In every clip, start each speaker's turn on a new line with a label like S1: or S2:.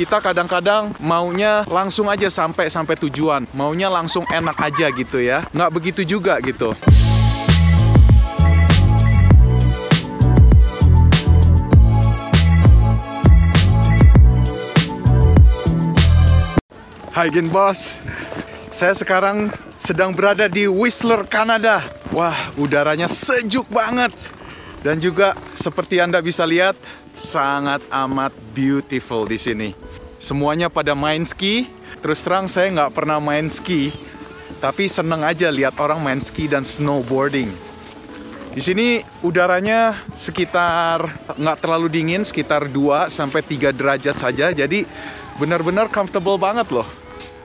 S1: kita kadang-kadang maunya langsung aja sampai sampai tujuan, maunya langsung enak aja gitu ya. Nggak begitu juga gitu. Hai Gen Boss, saya sekarang sedang berada di Whistler, Kanada. Wah, udaranya sejuk banget. Dan juga seperti Anda bisa lihat, sangat amat beautiful di sini. Semuanya pada main ski. Terus terang saya nggak pernah main ski, tapi seneng aja lihat orang main ski dan snowboarding. Di sini udaranya sekitar nggak terlalu dingin, sekitar 2 sampai 3 derajat saja. Jadi benar-benar comfortable banget loh.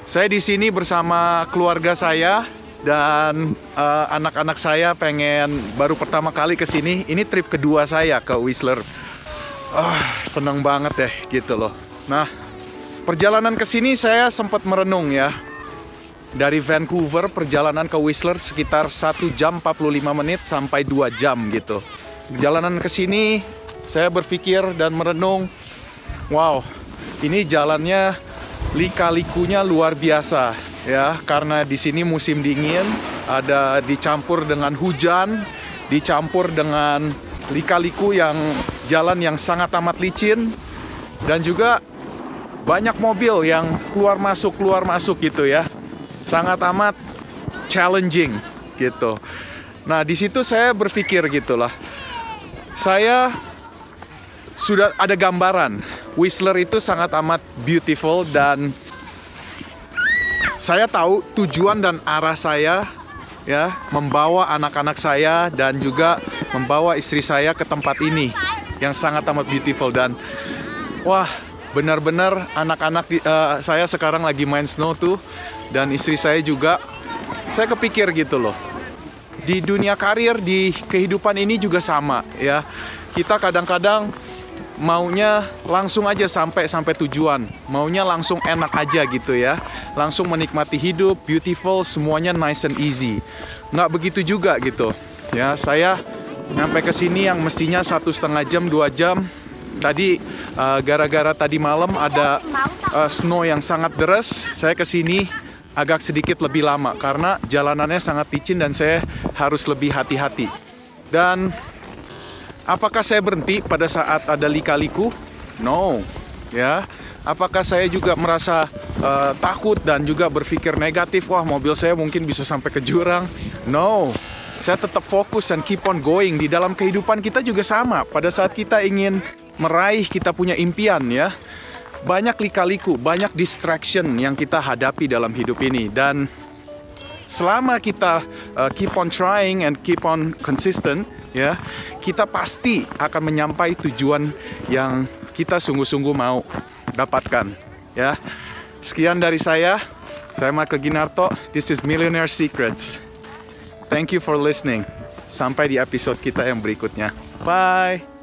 S1: Saya di sini bersama keluarga saya dan uh, anak-anak saya pengen baru pertama kali ke sini. Ini trip kedua saya ke Whistler. Ah, seneng banget deh gitu loh. Nah, perjalanan ke sini saya sempat merenung ya. Dari Vancouver perjalanan ke Whistler sekitar 1 jam 45 menit sampai 2 jam gitu. Perjalanan ke sini saya berpikir dan merenung, wow, ini jalannya lika-likunya luar biasa ya karena di sini musim dingin ada dicampur dengan hujan dicampur dengan lika-liku yang jalan yang sangat amat licin dan juga banyak mobil yang keluar masuk keluar masuk gitu ya. Sangat amat challenging gitu. Nah di situ saya berpikir gitulah. Saya sudah ada gambaran Whistler itu sangat amat beautiful dan saya tahu tujuan dan arah saya ya membawa anak-anak saya dan juga membawa istri saya ke tempat ini yang sangat amat beautiful dan wah benar-benar anak-anak uh, saya sekarang lagi main snow tuh dan istri saya juga. Saya kepikir gitu loh. Di dunia karir di kehidupan ini juga sama ya. Kita kadang-kadang maunya langsung aja sampai sampai tujuan. Maunya langsung enak aja gitu ya. Langsung menikmati hidup beautiful semuanya nice and easy. Nggak begitu juga gitu ya. Saya nyampe ke sini yang mestinya satu setengah jam dua jam tadi uh, gara-gara tadi malam ada uh, snow yang sangat deras saya ke sini agak sedikit lebih lama karena jalanannya sangat licin dan saya harus lebih hati-hati dan Apakah saya berhenti pada saat ada lika-liku? No, ya. Apakah saya juga merasa uh, takut dan juga berpikir negatif? Wah, mobil saya mungkin bisa sampai ke jurang. No, saya tetap fokus dan keep on going. Di dalam kehidupan kita juga sama. Pada saat kita ingin meraih, kita punya impian, ya. Banyak lika-liku, banyak distraction yang kita hadapi dalam hidup ini. Dan selama kita uh, keep on trying and keep on consistent ya kita pasti akan menyampai tujuan yang kita sungguh-sungguh mau dapatkan ya. Sekian dari saya. Saya Michael Ginarto. This is Millionaire Secrets. Thank you for listening. Sampai di episode kita yang berikutnya. Bye